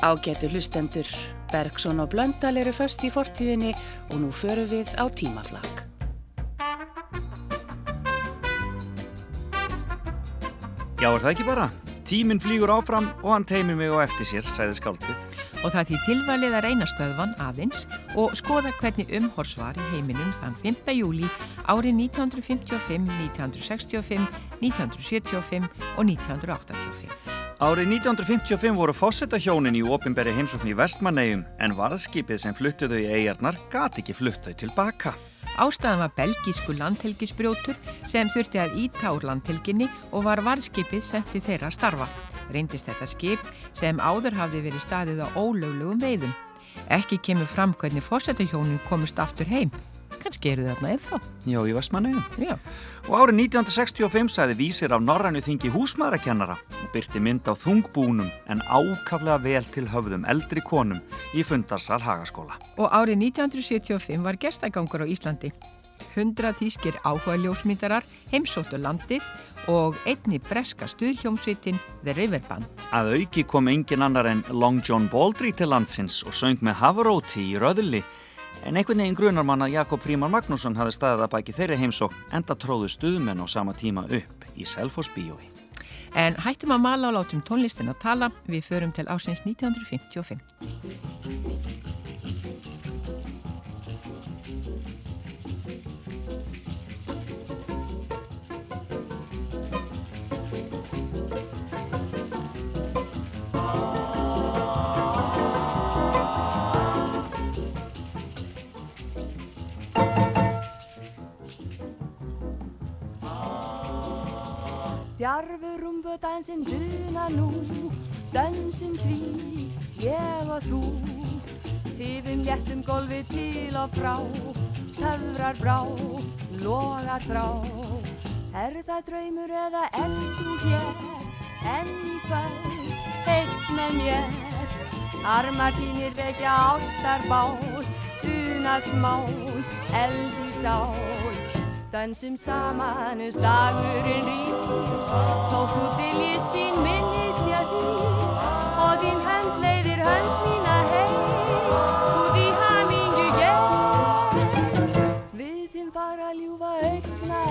Ágætu hlustendur, Bergson og Blöndal eru först í fortíðinni og nú förum við á tímaflag. Já, er það ekki bara? Tíminn flýgur áfram og hann teimir mig á eftir sér, sæði skáldið. Og það því tilvalið að reyna stöðvan aðeins og skoða hvernig umhors var í heiminum þann 5. júli árið 1955, 1965, 1975 og 1985. Árið 1955 voru fósettahjónin í ofinberi heimsókn í Vestmannegjum en varðskipið sem fluttuðu í eigarnar gati ekki fluttuðu tilbaka. Ástæðan var belgísku landhelgisbrjótur sem þurfti að íta úr landhelginni og var varðskipið sendið þeirra að starfa. Reyndist þetta skip sem áður hafði verið staðið á ólöglegum veiðum. Ekki kemur fram hvernig fósettahjónin komist aftur heim kannski eru þarna eða þá. Já, í Vestmannegjum. Já. Og árið 1965 sæði vísir af Norrænu þingi húsmaðurakennara og byrti mynd á þungbúnum en ákaflega vel til höfðum eldri konum í fundarsal Hagaskóla. Og árið 1975 var gestagangur á Íslandi. Hundra þýskir áhuga ljósmyndarar heimsóttu landið og einni breska stuðhjómsveitin The River Band. Að auki kom engin annar en Long John Baldry til landsins og söng með Havaróti í Röðli En einhvern veginn grunar mann að Jakob Fríman Magnússon hafi staðið að bæki þeirri heimsók enda tróðu stuðmenn á sama tíma upp í Selfos bíói. En hættum að mala og látum tónlistin að tala, við förum til ásins 1955. Djarfur umvödansinn duna nú, dansum því, ég og þú. Tifum léttum golfi til og frá, töfrar brá, logar brá. Er það draumur eða þú hér, enn í kvöld, eitt með mér. Armar tínir vekja ástarbál, duna smál, eld í sál. Dansum saman eins dagurinn rýst Þótt þú viljist sín minnist ég því. Og þín hönd leiðir hönd mína heim Út í hamingju ég. Við þinn fara ljúfa augna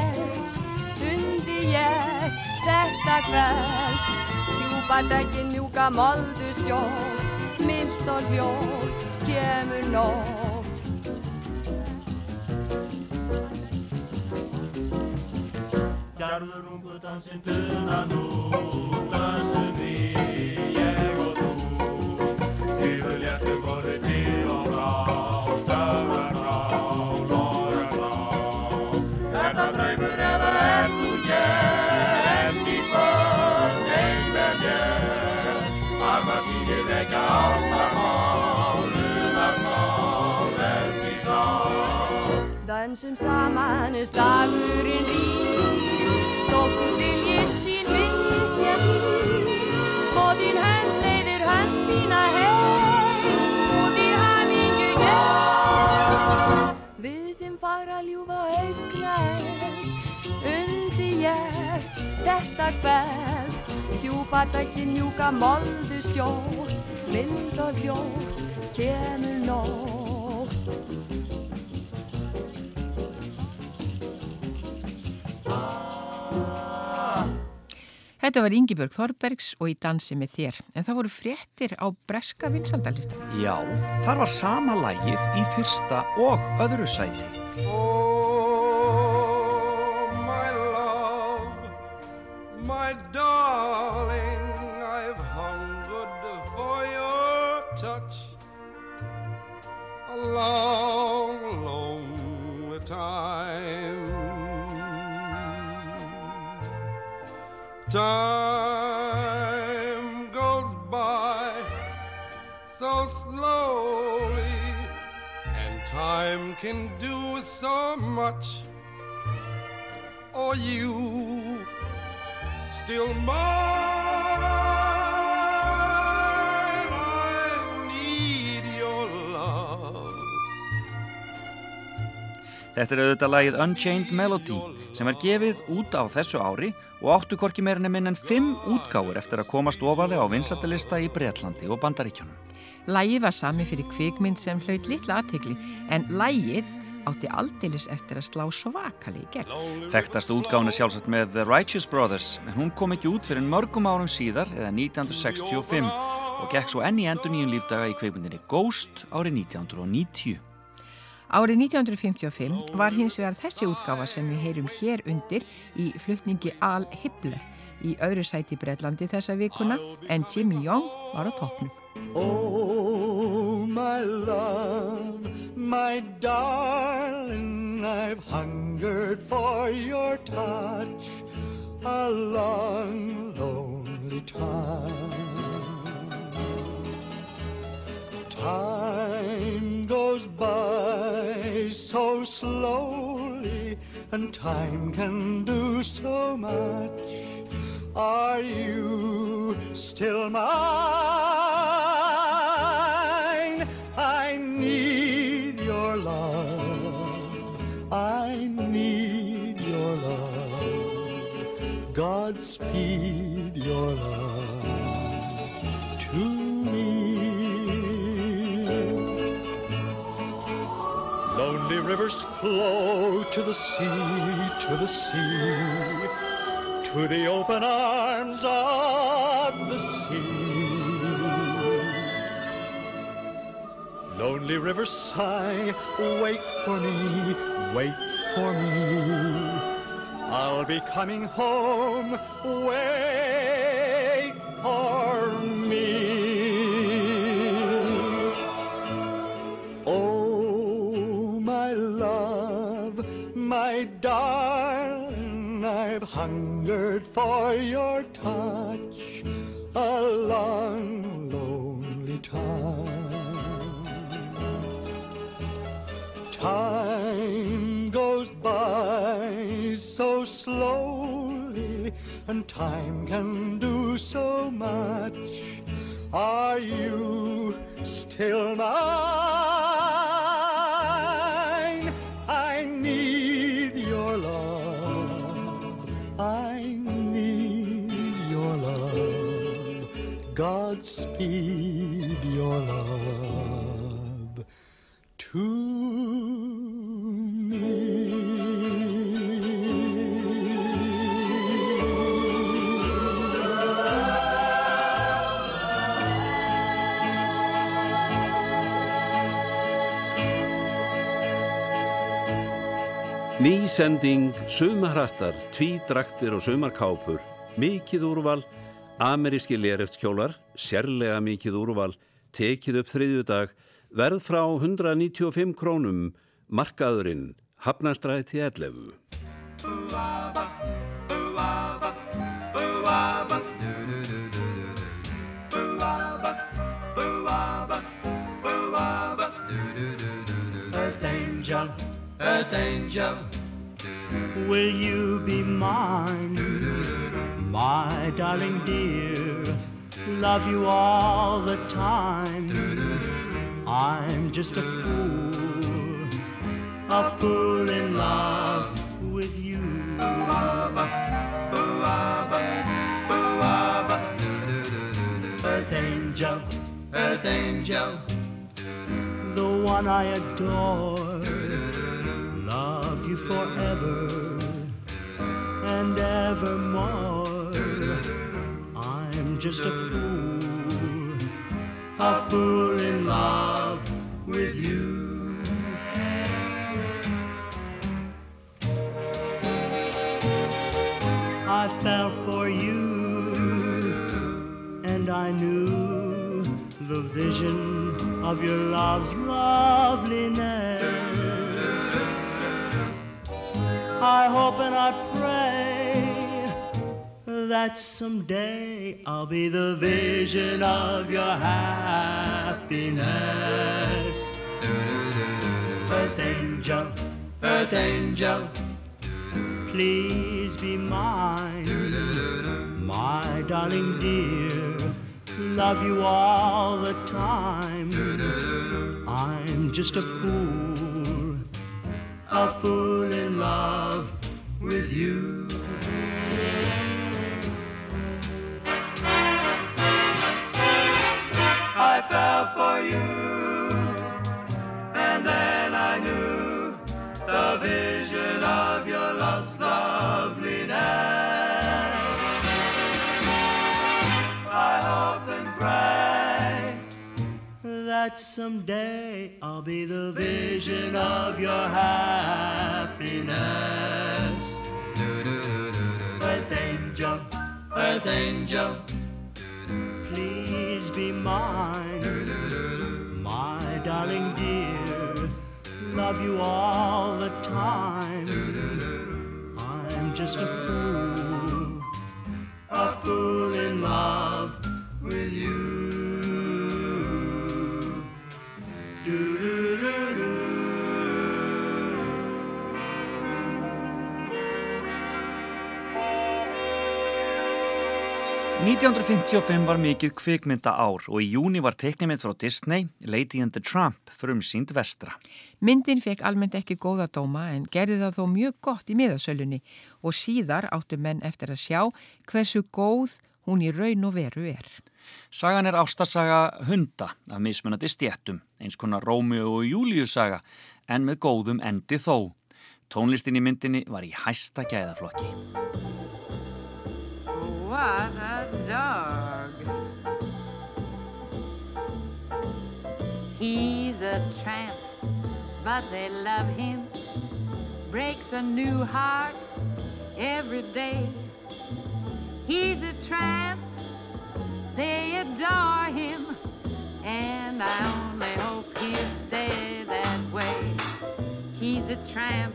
Sundi ég þetta kveld Ljúpa dögin mjúka moldu stjórn. Milt og hljótt kemur nóg Garður ungu dansinn tuna nú, dansum við, ég og þú. Yfir léttum góði til og frá, stöðar frá, loðar frá. Þetta draumur eða er þú hér, enn í kvöld, einn með mér. Armar þínir vekja ástarmál, lunarmál, enn í sál. Dansum saman er slagurinn rís Hjúpartakinn mjúka moldu skjótt Mild og hljótt kemur nótt Þetta var Yngibjörg Þorbergs og í dansi með þér, en það voru fréttir á breska vinsandalista. Já, þar var sama lægið í fyrsta og öðru sæti. Oh, my love, my darling, I've hungered for your touch a long, long time. Time goes by so slowly, and time can do so much. Or you still mine? Þetta er auðvitað lagið Unchained Melody sem er gefið út á þessu ári og áttu korki meirinni minn en fimm útgáður eftir að komast ofalega á vinsættalista í Breitlandi og Bandaríkjónum. Lægið var sami fyrir kvikmynd sem hlaut litla aðtegli en lægið átti aldeilis eftir að slá svakali í gegn. Þekktast útgáðin er sjálfsagt með The Righteous Brothers en hún kom ekki út fyrir mörgum árum síðar eða 1965 og gekk svo enni endur nýjum lífdaga í kvikmyndinni Ghost árið 1990. Árið 1955 var hins vegar þessi útgáfa sem við heyrum hér undir í flutningi Al Hibble í öðru sæti Breitlandi þessa vikuna en Jimmy Young var á toppnum. Oh, my love, my darling, I've hungered for your touch a long, lonely time. Time and time can do so much. Are you still mine? Rivers flow to the sea, to the sea, to the open arms of the sea. Lonely rivers sigh, wait for me, wait for me. I'll be coming home, wait for your touch a long, lonely time. Time goes by so slowly, and time can do so much. Are you still mine? Godspeed your love to me. Ný sending, sumarhattar, tvídraktir og sumarkápur, mikið úrval, ameríski lereftkjólar, sérlega mikið úrval, tekið upp þriðjudag, verð frá 195 krónum, markaðurinn, hafnastræti 11. Earth angel, earth angel, will you be mine? My darling dear, love you all the time. I'm just a fool, a fool in love with you. Earth angel, earth angel, the one I adore. Love you forever and evermore. Just a fool, a fool in love with you. I fell for you, and I knew the vision of your love's loveliness. I hope and I pray that someday I'll be the vision of your happiness. Earth angel, earth angel, please be mine. My darling dear, love you all the time. I'm just a fool, a fool in love with you. Fell for you, and then I knew the vision of your love's loveliness. I hope and pray that someday I'll be the vision of your happiness. Earth angel, earth angel, please be mine. My darling dear, love you all the time. I'm just a fool, a fool in love with you. 1955 var mikið kvikmynda ár og í júni var teiknimynd frá Disney, Lady and the Tramp, frumsýnd vestra. Myndin fekk almennt ekki góða dóma en gerði það þó mjög gott í miðasölunni og síðar áttu menn eftir að sjá hversu góð hún í raun og veru er. Sagan er ástasaga hunda af mismunandi stjættum, eins konar Rómeo og Júliu saga, en með góðum endi þó. Tónlistin í myndinni var í hæsta gæðaflokki. He's a tramp, but they love him. Breaks a new heart every day. He's a tramp, they adore him. And I only hope he'll stay that way. He's a tramp,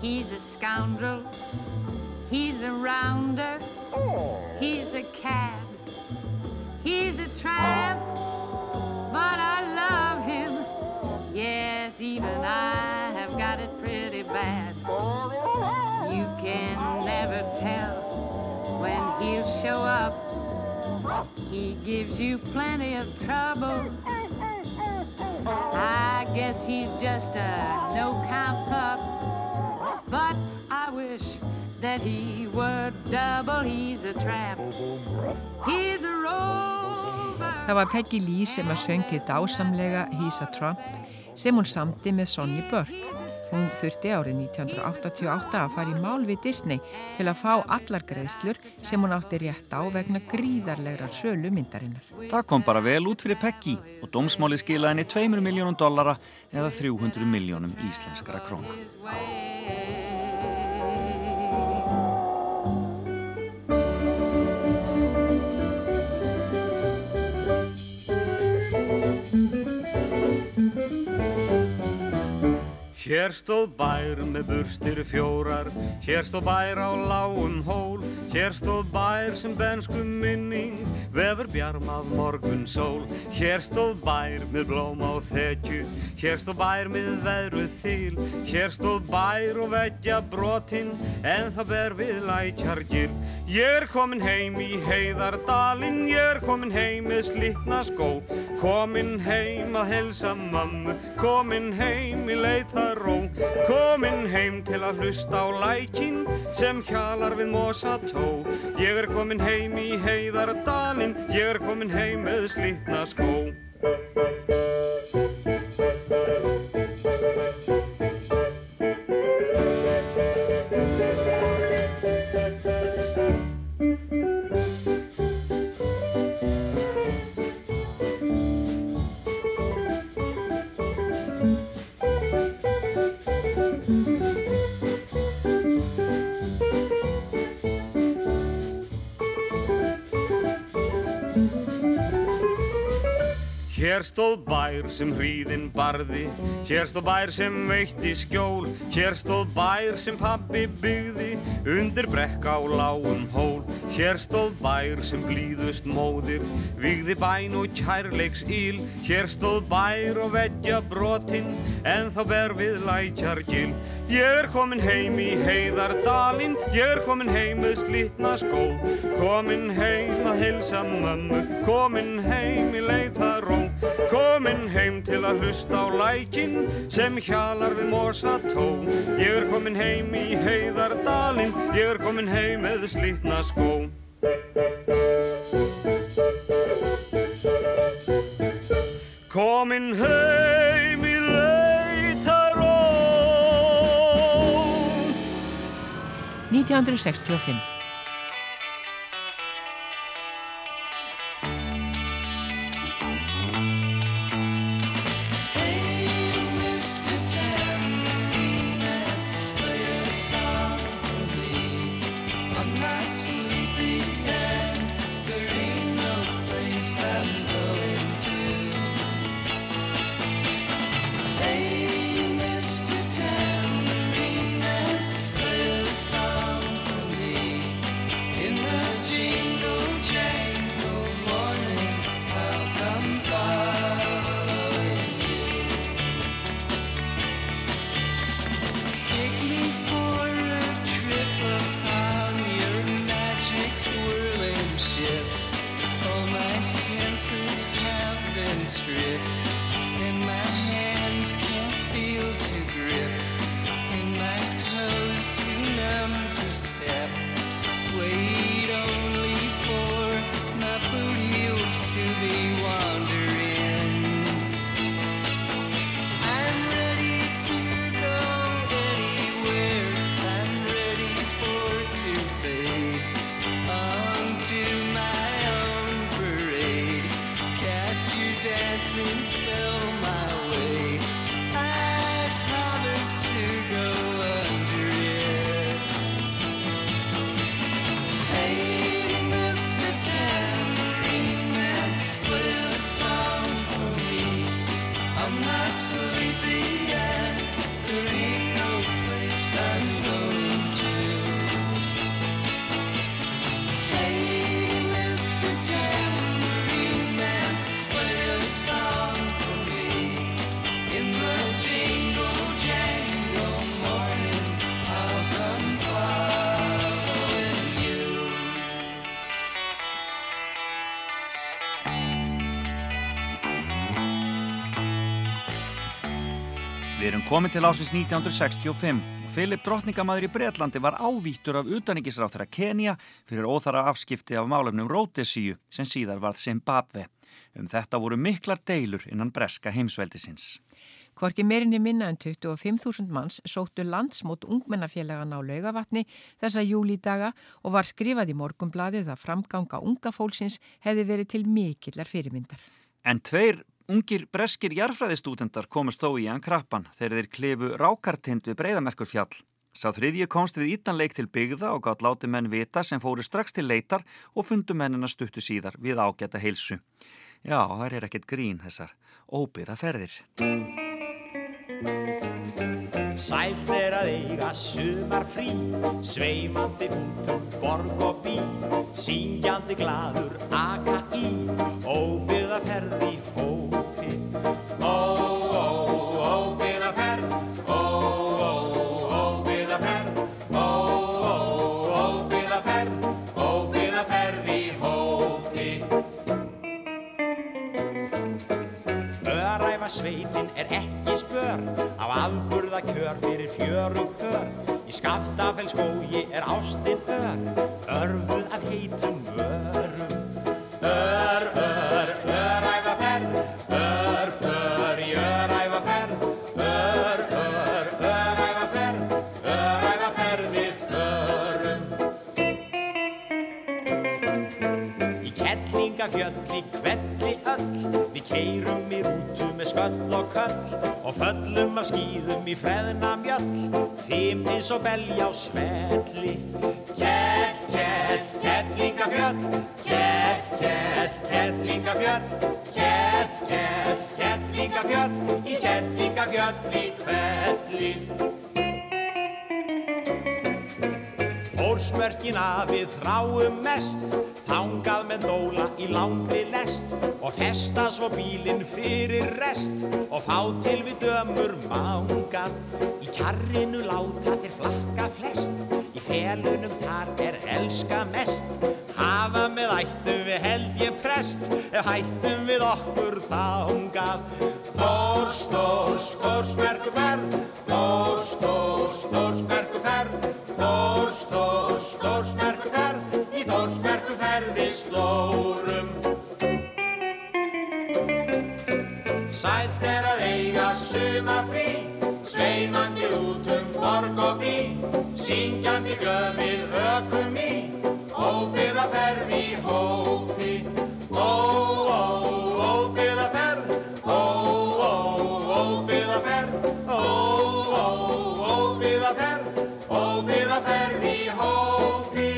he's a scoundrel. He's a rounder, he's a cad, he's a tramp, but I love him. Yes, even I have got it pretty bad. You can never tell when he'll show up. He gives you plenty of trouble. I guess he's just a no-count pup, but I wish that he were double. He's a tramp. He's a rover. Það var Peggy Lee sem að söngið dásamlega He's a Trump sem hún samti með Sonny Burke. Hún þurfti árið 1988 að fara í mál við Disney til að fá allar greiðslur sem hún átti rétt á vegna gríðarlegra sölu myndarinnar. Það kom bara vel út fyrir Peggy og dómsmáli skilaði henni 2 miljónum dollara eða 300 miljónum íslenskara króna. Hér stóð bær með burstir fjórar, hér stóð bær á lágum hól, hér stóð bær sem bensku minning, vefur bjarm af morgun sól. Hér stóð bær með blóm á þekju, hér stóð bær með veðruð þýl, hér stóð bær og veggja brotinn, en það ber við lækjargir. Ég er komin heim í heiðardalinn, ég er komin heim með slitna skó, komin heim að helsa mammu, komin heim í leitar ró Komin heim til að hlusta á lækin sem hjalar við mosató Ég er komin heim í heiðardalinn, ég er komin heim með slitna skó Hér stóð bær sem hríðin barði, hér stóð bær sem veitti skjól, hér stóð bær sem pabbi byggði, undir brekk á lágum hól. Hér stóð bær sem blíðust móðir, vigði bæn og kærleiks íl, hér stóð bær og veggja brotinn, en þá ber við lækjar gil. Ég er komin heim í heiðardalinn, ég er komin heim með slitna skó, komin heim að hilsa mömmu, komin heim í leitaró. Komin heim til að hlusta á lækin sem hjalar við mosa tó. Ég er komin heim í heiðardalinn, ég er komin heim með slítna skó. Komin heim í leitaró 1965. komið til ásins 1965 og Filip Drottningamæður í Breitlandi var ávítur af utaningisráð þeirra Kenya fyrir óþara afskipti af málefnum Rótesíu sem síðar varð Zimbabwe. Um þetta voru miklar deilur innan breska heimsveldisins. Hvorki meirinni minna en 25.000 manns sóttu landsmót ungmennafélagan á laugavatni þessa júlídaga og var skrifað í morgumbladið að framganga unga fólksins hefði verið til mikillar fyrirmyndar. En tveir Ungir breskir jarfræðistútendar komust þó í hann krappan þegar þeir klefu rákartind við breyðamerkur fjall. Sá þriðji komst við ítanleik til byggða og gátt láti menn vita sem fóru strax til leitar og fundu mennina stuttu síðar við ágæta heilsu. Já, það er ekkert grín þessar óbyða ferðir. Sælt er að eiga sumar frí, sveimandi út um borg og bí, syngjandi gladur aka í, óbyða ferði hó. Sveitin er ekki spör. Af afburða kjör fyrir fjörug pör. Í skaftafell skógi er ástinn ör. Örfuð af heitum sköll og köll og föllum af skýðum í freðna mjöll eins og belja á svelli. Kjell, kjell, kettlingafjöll Kjell, kjell, kettlingafjöll Kjell, kjell, kettlingafjöll í kettlingafjöll í kvelli Fórsmörkin að við þráum mest Þangað með dóla í langri lest og festa svo bílinn fyrir rest og fá til við dömur mángar. Í kjarrinu láta þér flakka flest, í felunum þar er elska mest Hafa með ættum við held ég prest. Ef hættum við okkur þángað Þórs, þórs, þórs merku ferð. Þórs, þórs, þórs merku ferð. Þórs, þórs, þórs merku ferð. Í þórs merku ferð við slórum. Sætt er að eiga sumafrí Sveimandi út um borg og bí. Syngjandi glöð við ökum í Óbyggðaferð í hópi. Ó, ó, óbyggðaferð. Ó, ó, óbyggðaferð. Ó, ó, óbyggðaferð. Óbyggðaferð í hópi.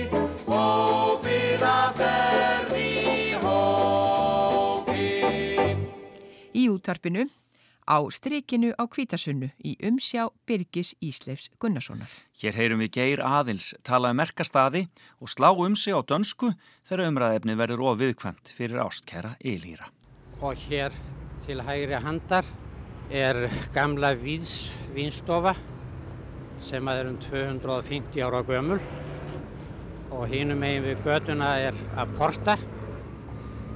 Óbyggðaferð í hópi. Í útvarpinu á strikinu á Kvítasunnu í umsjá Birgis Ísleifs Gunnarssonar. Hér heyrum við Geir Aðils tala um merkastaði og slá um sig á dönsku þegar umræðefni verður of viðkvæmt fyrir ástkæra eilýra. Og hér til hægri handar er gamla Víðs vinstofa sem að er um 250 ára gömul og hinum megin við göduna er að porta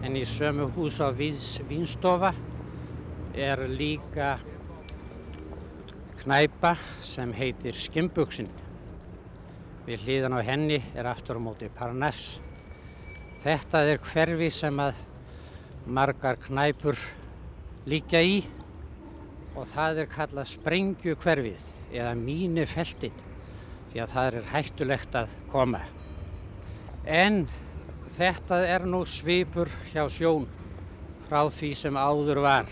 en í sömu hús á Víðs vinstofa er líka knæpa sem heitir Skimbuksin. Við hlýðan á henni er aftur á móti Parnass. Þetta er hverfi sem að margar knæpur líka í og það er kallað sprengju hverfið eða mínu feltið því að það er hættulegt að koma. En þetta er nú svipur hjá sjón frá því sem áður var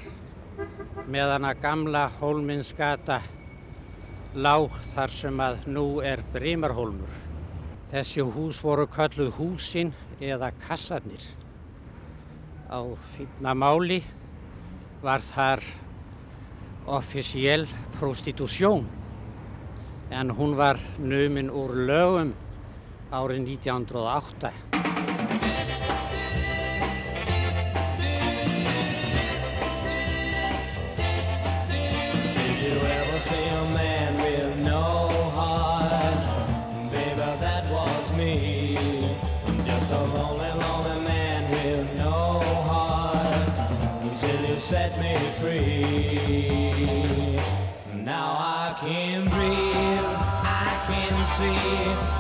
meðan að gamla hólminsgata lág þar sem að nú er Brímarhólmur. Þessi hús voru kölluð húsin eða kassarnir. Á fínna máli var þar offisíel prostitúsjón en hún var numin úr lögum árið 1908. Set me free. Now I can breathe, I can see,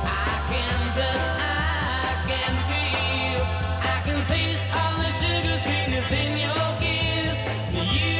I can touch, I can feel, I can taste all the sugar sweetness in your kiss. You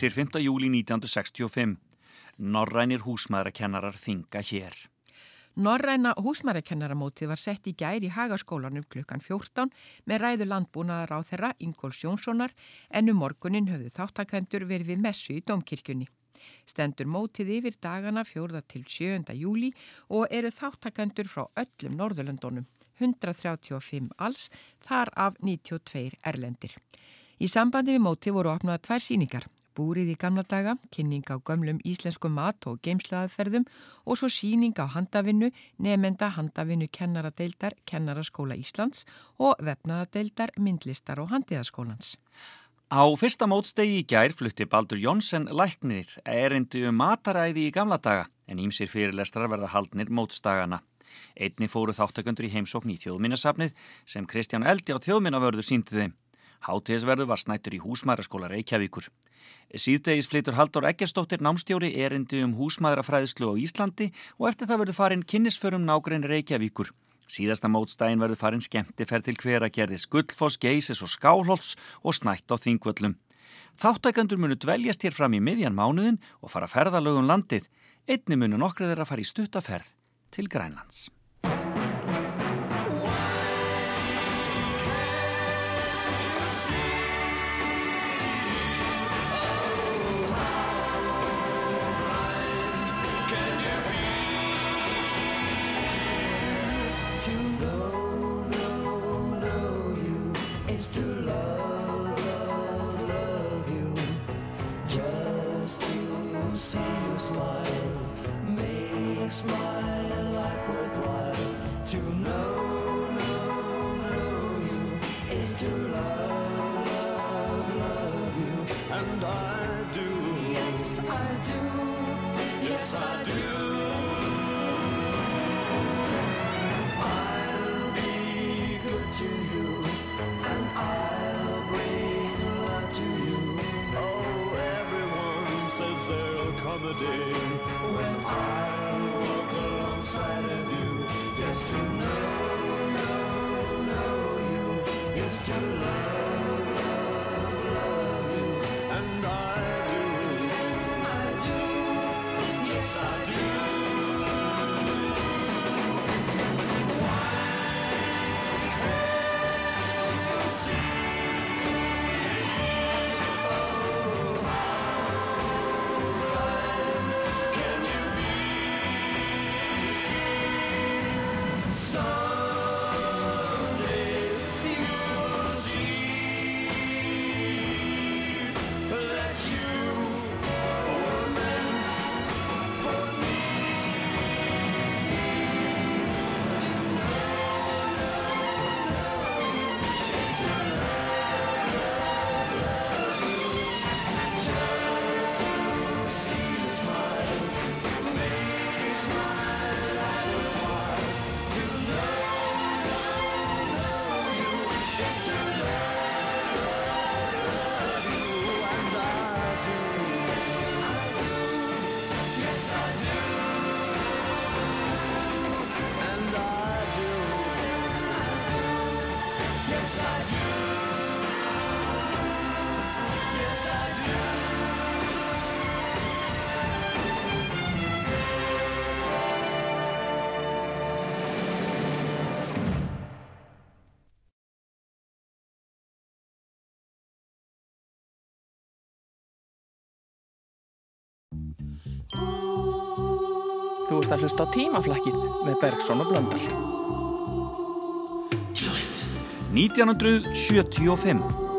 Vísir 5. júli 1965. Norrænir húsmaðrakennarar þinga hér. Norræna húsmarækennaramótið var sett í gær í Hagaskólanum klukkan 14 með ræðu landbúnaðar á þeirra Ingóls Jónssonar en um morgunin höfðu þáttakendur verið við messu í domkirkjunni. Stendur mótið yfir dagana 4. til 7. júli og eru þáttakandur frá öllum Norðurlöndunum, 135 alls, þar af 92 erlendir. Í sambandi við mótið voru opnaða tvær síningar, búrið í gamla daga, kynning á gömlum íslensku mat og geimslaðaðferðum og svo síning á handavinnu, nefnenda handavinnu kennaradeildar Kennaraskóla Íslands og vefnaðadeildar myndlistar og handiðaskólans. Á fyrsta mótstegi í gær flutti Baldur Jónsson læknir erindu um mataræði í gamla daga en ímsir fyrirlestrar verða haldnir mótstagana. Einni fóru þáttakundur í heimsókn í þjóðminnasafnið sem Kristján Eldi á þjóðminnavörðu síndi þeim. Hátíðisverðu var snættur í húsmaðraskóla Reykjavíkur. Síðdegis flytur Haldur Eggerstóttir námstjóri erindi um húsmaðrafræðislu á Íslandi og eftir það verður farin kynnisförum nágrein Reykjavíkur. Síðasta mótstægin verður farin skemmti fer til hver að gerði Skullfoss, Geisis og Skálholts og snætt á þingvöllum. Þáttækandur munu dveljast hér fram í miðjan mánuðin og fara ferðalögum landið. Einni munu nokkrið er að fara í stuttaferð til Grænlands. A day when I'll walk alongside of you. Yes, to know, know, know you is to love, love, love you, and I Ert að hlusta á tímaflækið með Bergson og Blöndal. 1975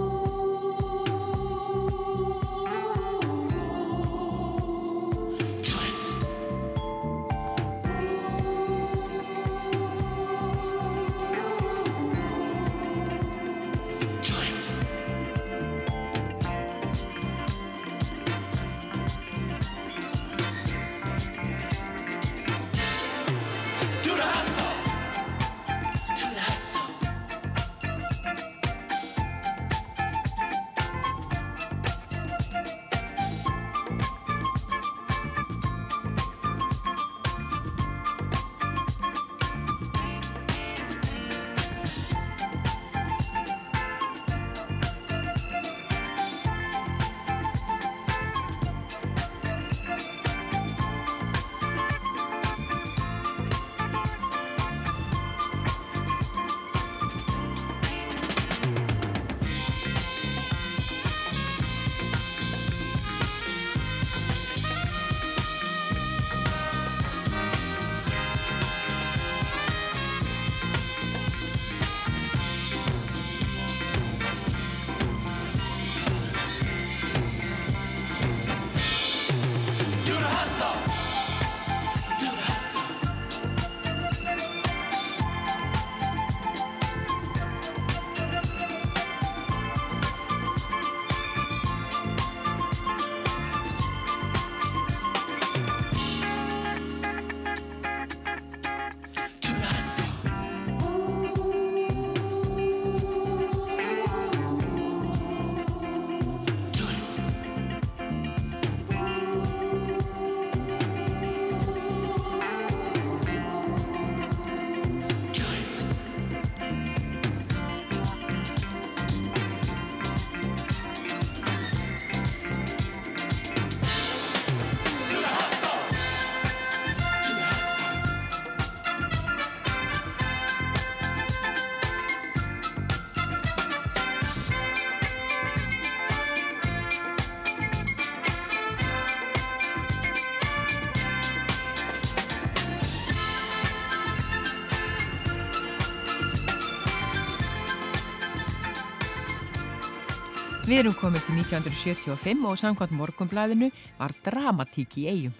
Við erum komið til 1975 og samkvæmt morgunblæðinu var dramatík í eigum.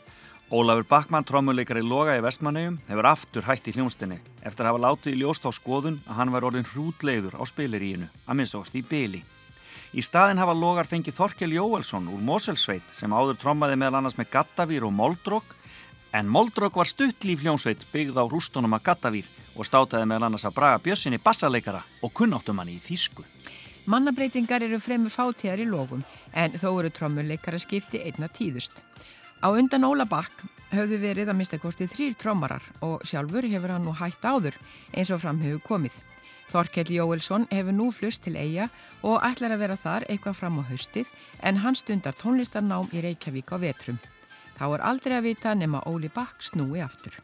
Ólafur Backmann, trommuleikari Loga í Vestmannegjum, hefur aftur hætt í hljónstinni eftir að hafa látið í ljóst á skoðun að hann var orðin hrútleiður á spileríinu, að minnst í byli. Í staðin hafa Logar fengið Þorkel Jóelsson úr Moselsveit sem áður trommaði meðal annars með Gattavír og Moldrók en Moldrók var stuttlíf hljónsveit byggð á rústunum að Gattavír og státaði meðal annars að Braga Bjössinni bassaleikara og kunnáttumanni í Þísku. Mannabreitingar eru fremur fátíðar í logum en þó eru trommuleikara skipti einna tíðust. Á undan Óla Bakk höfðu verið að mista kortið þrýr trommarar og sjálfur hefur hann nú hægt áður eins og fram hefur komið. Þorkell Jóelsson hefur nú flust til eiga og ætlar að vera þar eitthvað fram á haustið en hann stundar tónlistarnám í Reykjavík á vetrum. Þá er aldrei að vita nema Óli Bakk snúi aftur.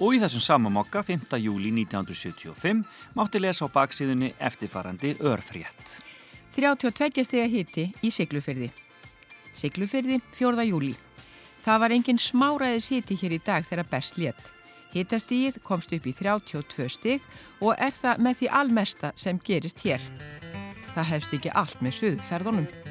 Og í þessum samamokka 5. júli 1975 mátti lesa á baksíðunni eftirfarandi örfrétt. 32 stega hitti í Siglufyrði. Siglufyrði 4. júli. Það var engin smáraðis hiti hér í dag þegar best létt. Hitastíð komst upp í 32 stig og er það með því almesta sem gerist hér. Það hefst ekki allt með suðferðunum.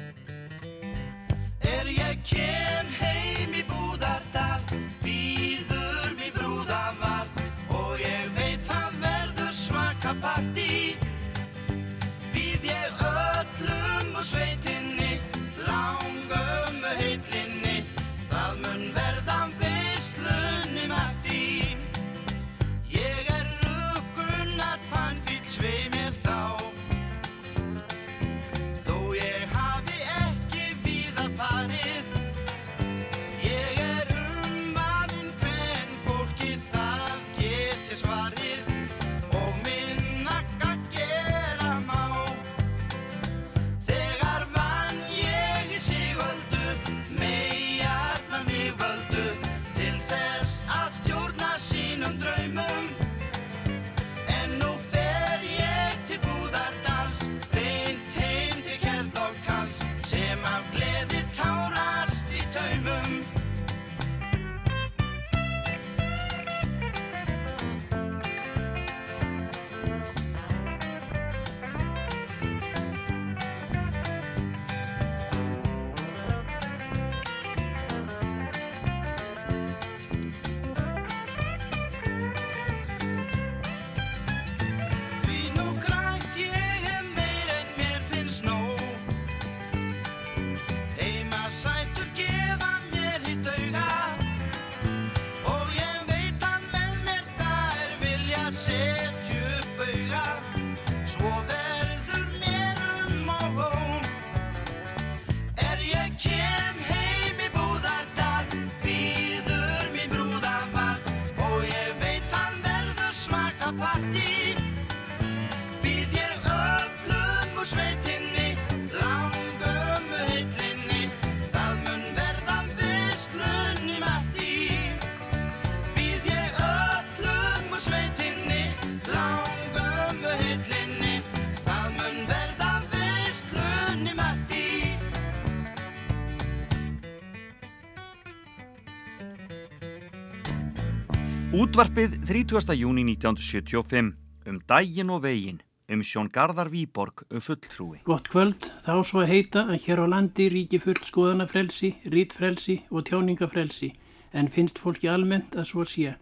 Útvarpið 30. júni 1975 um dægin og vegin um Sjón Garðar Víborg um fulltrúi. Gott kvöld, þá svo að heita að hér á landi ríki fullt skoðanafrelsi, rítfrelsi og tjáningafrelsi, en finnst fólki almennt að svo sé.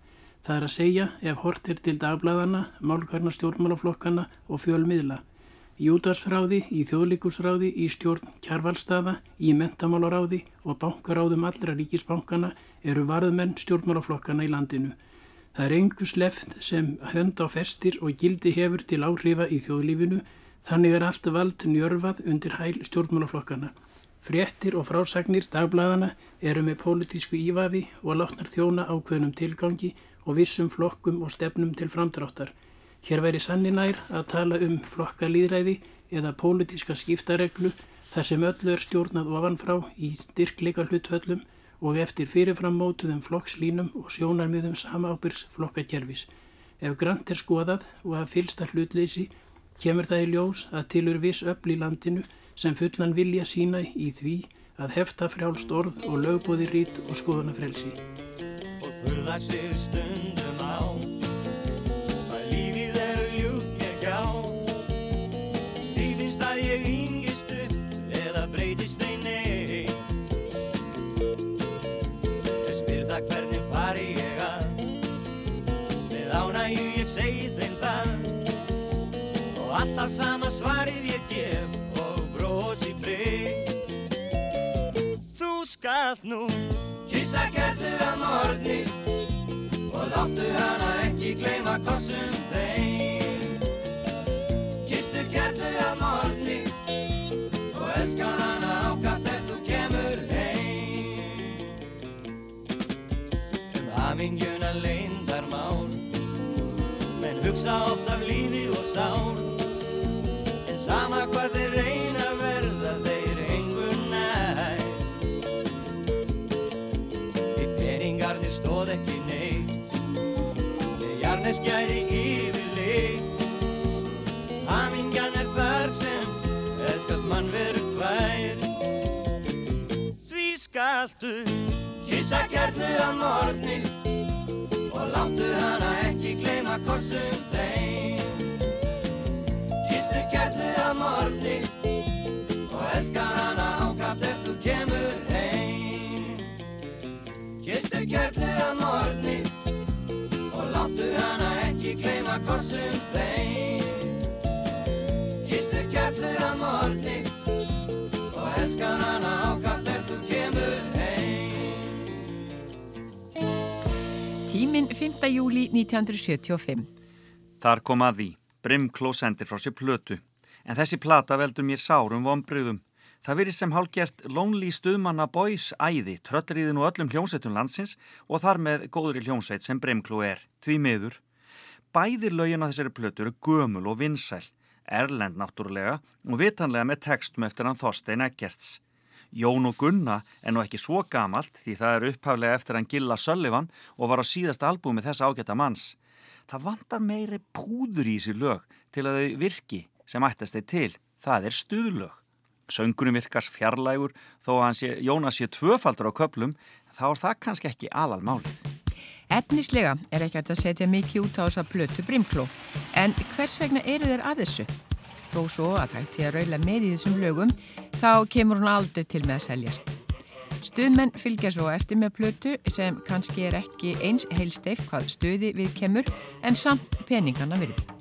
Það er að segja ef hort er til dagbladana, málkarna stjórnmálaflokkana og fjölmiðla. Í útvarsfráði, í þjóðlíkusráði, í stjórn kjarvalstaða, í mentamálaráði og bankaráðum allra ríkisbankana eru varðmenn stjórnmálaflokkana í landinu. Það er engu sleft sem hönd á festir og gildi hefur til áhrifa í þjóðlífinu, þannig er allt vald njörfað undir hæl stjórnmálaflokkana. Fréttir og frásagnir dagbladana eru með pólitísku ívafi og látnar þjóna ákveðnum tilgangi og vissum flokkum og stefnum til framdráttar. Hér væri sanninær að tala um flokkalýðræði eða pólitíska skiptareglu þar sem öllu er stjórnað ofanfrá í styrkleika hlutföllum og eftir fyrirframmótuðum flokkslínum og sjónarmiðum samábyrs flokkakerfis. Ef grant er skoðað og að fylsta hlutleysi kemur það í ljós að tilur viss öll í landinu sem fullan vilja sína í því að hefta frjálst orð og lögbóði rít og skoðanafrelsi. Og alltaf sama svarið ég gef og brosi breyk Þú skalt nú kissa kertu að morgni og láttu hana ekki gleyma kossum þeim. Kistu kertu að morgni og elska hana ákaft ef þú kemur heim. Um hamingjuna leyndar mál menn hugsa oft af lífi og en sama hvað þeir reyna verða þeir engu nær. Því peningarnir stóð ekki neitt þeir jarneskjæði yfirleitt. Hamingjan er þar sem elskast mann veru tvær. Því skaltu kissa kærlu að morgni og láttu hana ekki gleyma kossum þeim 5. júli 1975. Þar kom að því. Brimkló sendir frá sér plötu. En þessi plata veldur mér sárum vonbröðum. Það verið sem hálgert Lonely Stuðmanna Boys æði, tröllriðin og öllum hljómsveitum landsins og þar með góðri hljómsveit sem Brimkló er, því miður. Bæðir lögin á þessari plötu eru gömul og vinsæl, erlend náttúrulega og vitanlega með textum eftir hann Þorstein Eggerts. Jón og Gunna er nú ekki svo gamalt því það er upphaflega eftir hann Gilla Sullivan og var á síðast albúmi þess ágæta manns. Það vantar meiri púður í þessi lög til að þau virki sem ættast þeir til. Það er stuðlög. Söngurinn virkast fjarlægur þó að sé, Jónas sé tvöfaldur á köplum þá er það kannski ekki aðal málið. Efnislega er ekki að setja mikið út á þessa plötu brimkló. En hvers vegna eru þeir að þessu? Þó svo að hægt því að raula með í þessum lögum, þá kemur hún aldrei til með að seljast. Stuðmenn fylgja svo eftir með plötu sem kannski er ekki eins heilsteif hvað stuði við kemur en samt peningarna virði.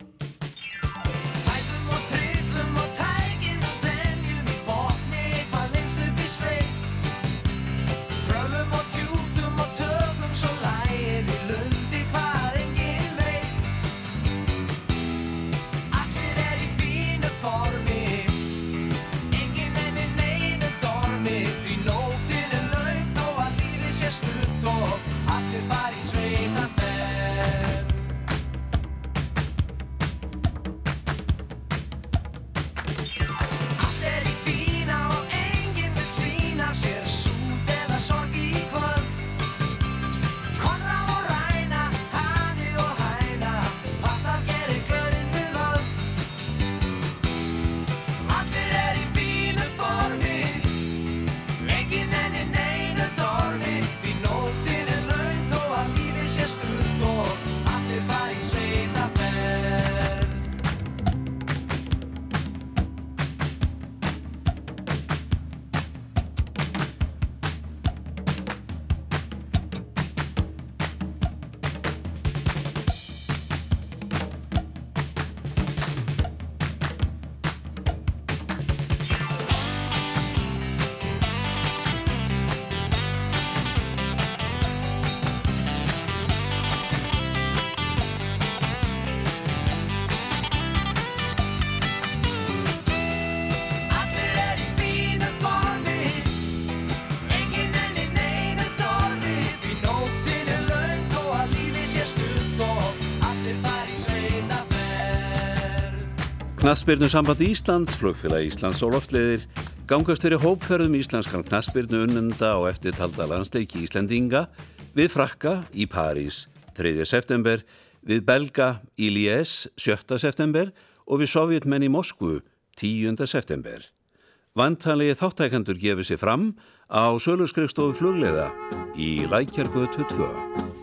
Knassbyrnu samband Íslands, flugfélag Íslands og loftleiðir gangast fyrir hópferðum íslenskan knassbyrnu unnenda og eftirtalda landsleiki Íslendinga við Frakka í París 3. september, við Belga í Lies 7. september og við Sovjetmenn í Moskvu 10. september. Vantanlegi þáttækandur gefur sér fram á söluskrifstofu flugleiða í Lækjargötu 2.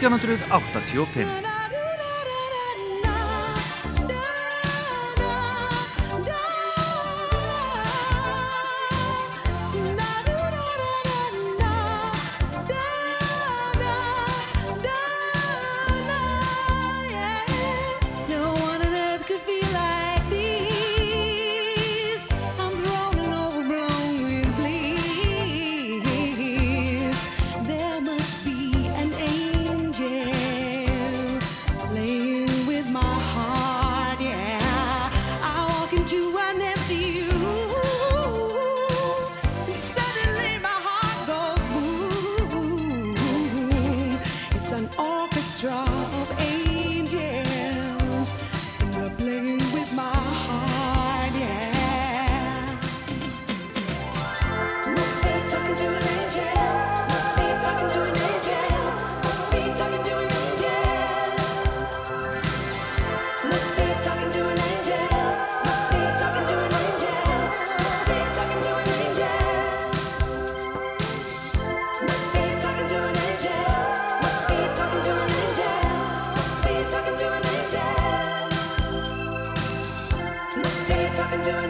ティアノトゥルーアフタチオフェム I've been doing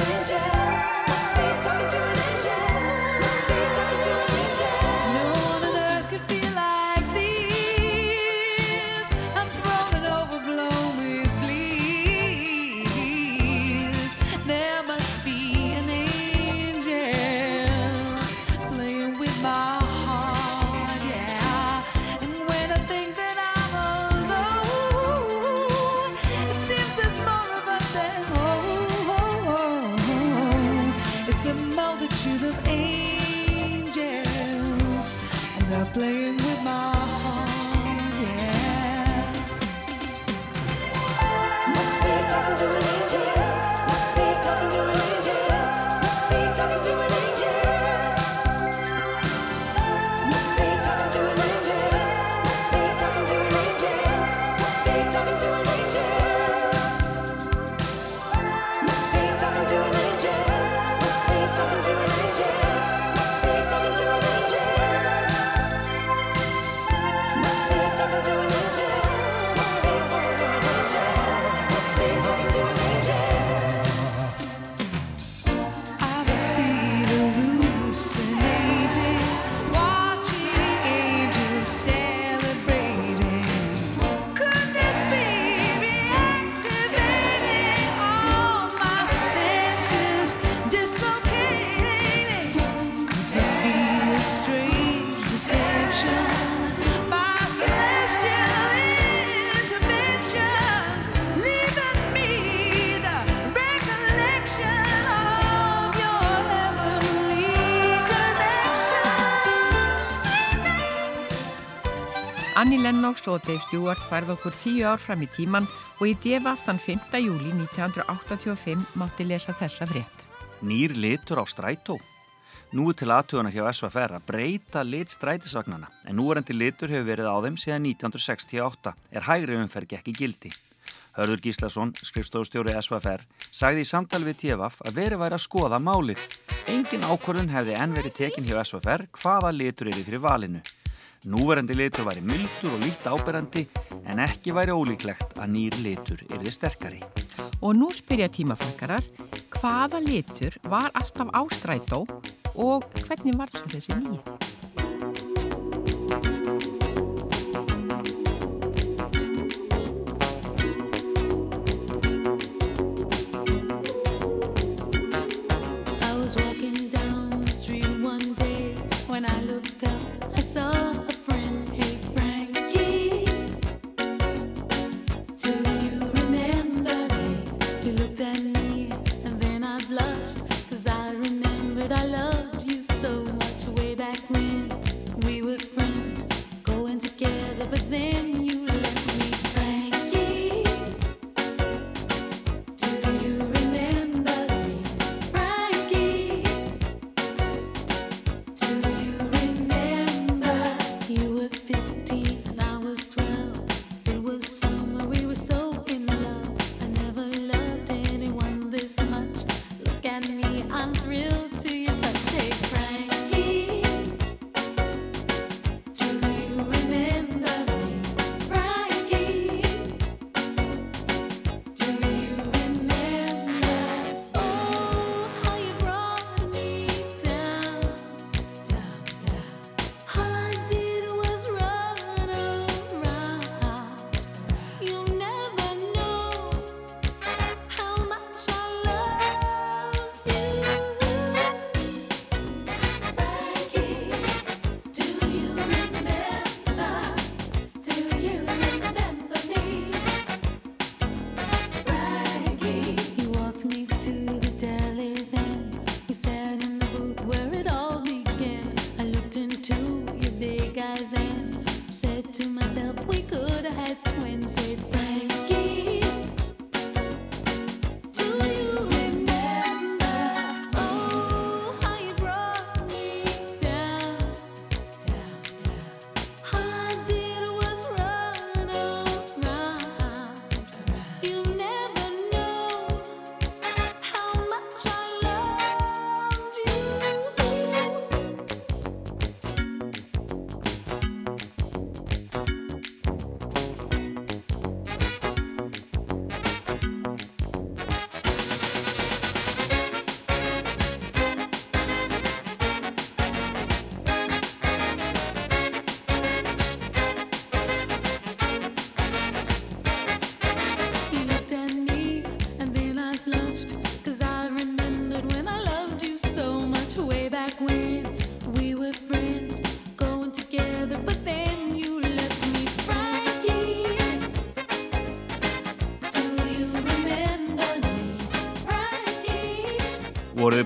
Annie Lennox og Dave Stewart færð okkur tíu ár fram í tíman og í DFF þann 5. júli 1985 mátti lesa þessa frétt. Nýr litur á strætó. Nú er til aðtugunar hjá SVFR að breyta lit strætisvagnana en núverandi litur hefur verið á þeim síðan 1968 er hægri umferð ekki gildi. Hörður Gíslason, skrifstofustjóri SVFR, sagði í samtali við TFF að verið væri að skoða málið. Engin ákvörðun hefði enn verið tekin hjá SVFR hvaða litur er í fyrir valinu. Núverandi litur væri mildur og lít áberandi en ekki væri ólíklegt að nýr litur yrði sterkari. Og nú spyrja tímaflakarar hvaða litur var alltaf á strætó og hvernig var svo þessi nýja? I was walking down the street one day when I looked up, I saw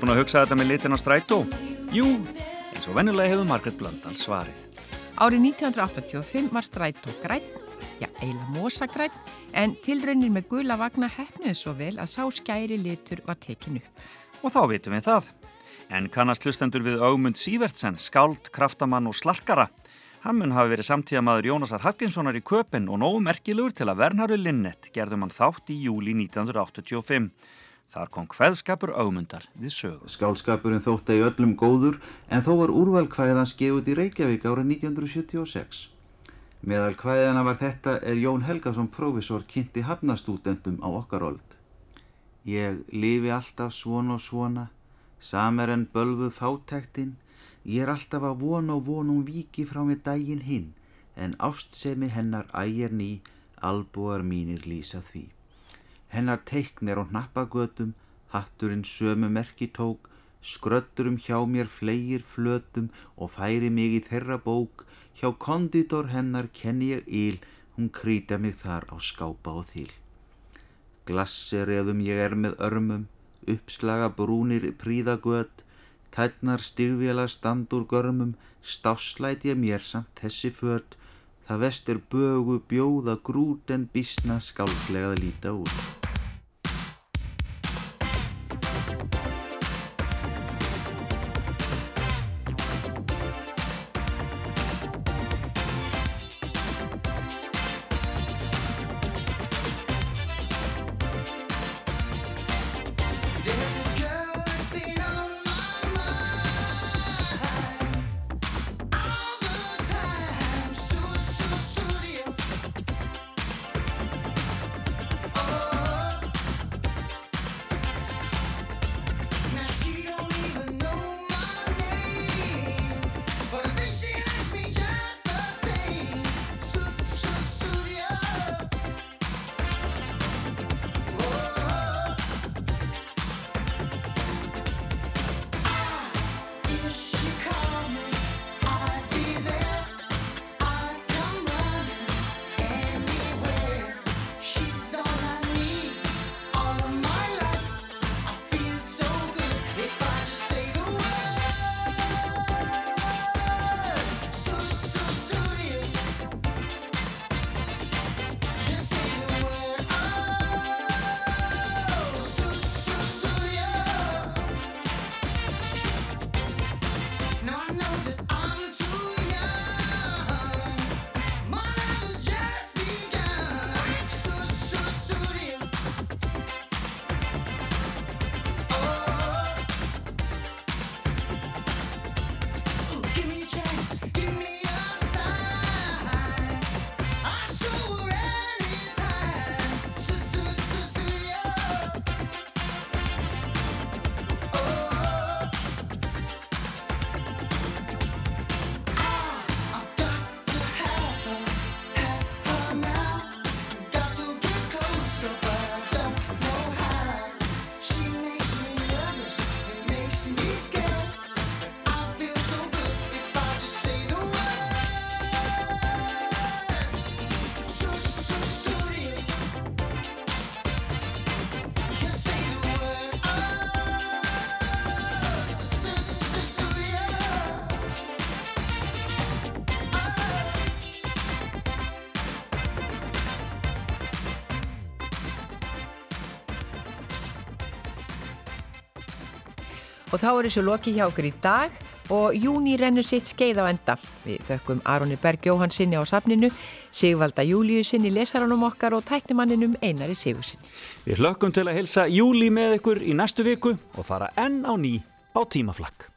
búin að hugsa þetta með litin á strætó? Jú, eins og venjulega hefur Margaret Blöndal svarið. Árið 1985 var strætó græn, já eiginlega mosagræn, en tilraunir með gula vagna hefnuði svo vel að sá skæri litur var tekinu. Og þá vitum við það. En kannast hlustendur við Augmund Sývertsen, skáld, kraftamann og slarkara. Hann mun hafi verið samtíðamaður Jónasar Hallgrímssonar í köpinn og nógu merkilegur til að Vernharður Linnet gerðum hann þátt í júli 1985. Þar kom hveðskapur Augmundar við sögu. Skálskapurinn þótti í öllum góður en þó var úrvalkvæðan skefut í Reykjavík ára 1976. Meðal kvæðana var þetta er Jón Helgason prófessor kynnti hafnastúdendum á okkar old. Ég lifi alltaf svona og svona, samer en bölvuð fátæktinn, ég er alltaf að vona og vona um viki frá mig daginn hinn, en ástsemi hennar ægir ný, albúar mínir lýsa því. Hennar teiknir á hnappagötum, hatturinn sömu merki tók, skröddurum hjá mér fleir flötum og færi mig í þeirra bók, hjá konditor hennar kenni ég íl, hún krýta mig þar á skápa og þýl. Glassereðum ég er með örmum, uppslaga brúnir príðagöt, tætnar stigvela standur görmum, stáslæt ég mér samt þessi fött, það vestir bögu bjóða grút en bísna skálflega að líta út. Og þá er þessu loki hjá okkur í dag og júni rennur sitt skeið á enda. Við þökkum Aroni Berg Jóhannsinni á safninu, Sigvalda Júliusinni lesaranum okkar og tæknimanninum Einari Sigursinni. Við hlökkum til að hilsa júli með ykkur í næstu viku og fara enn á ný á tímaflakk.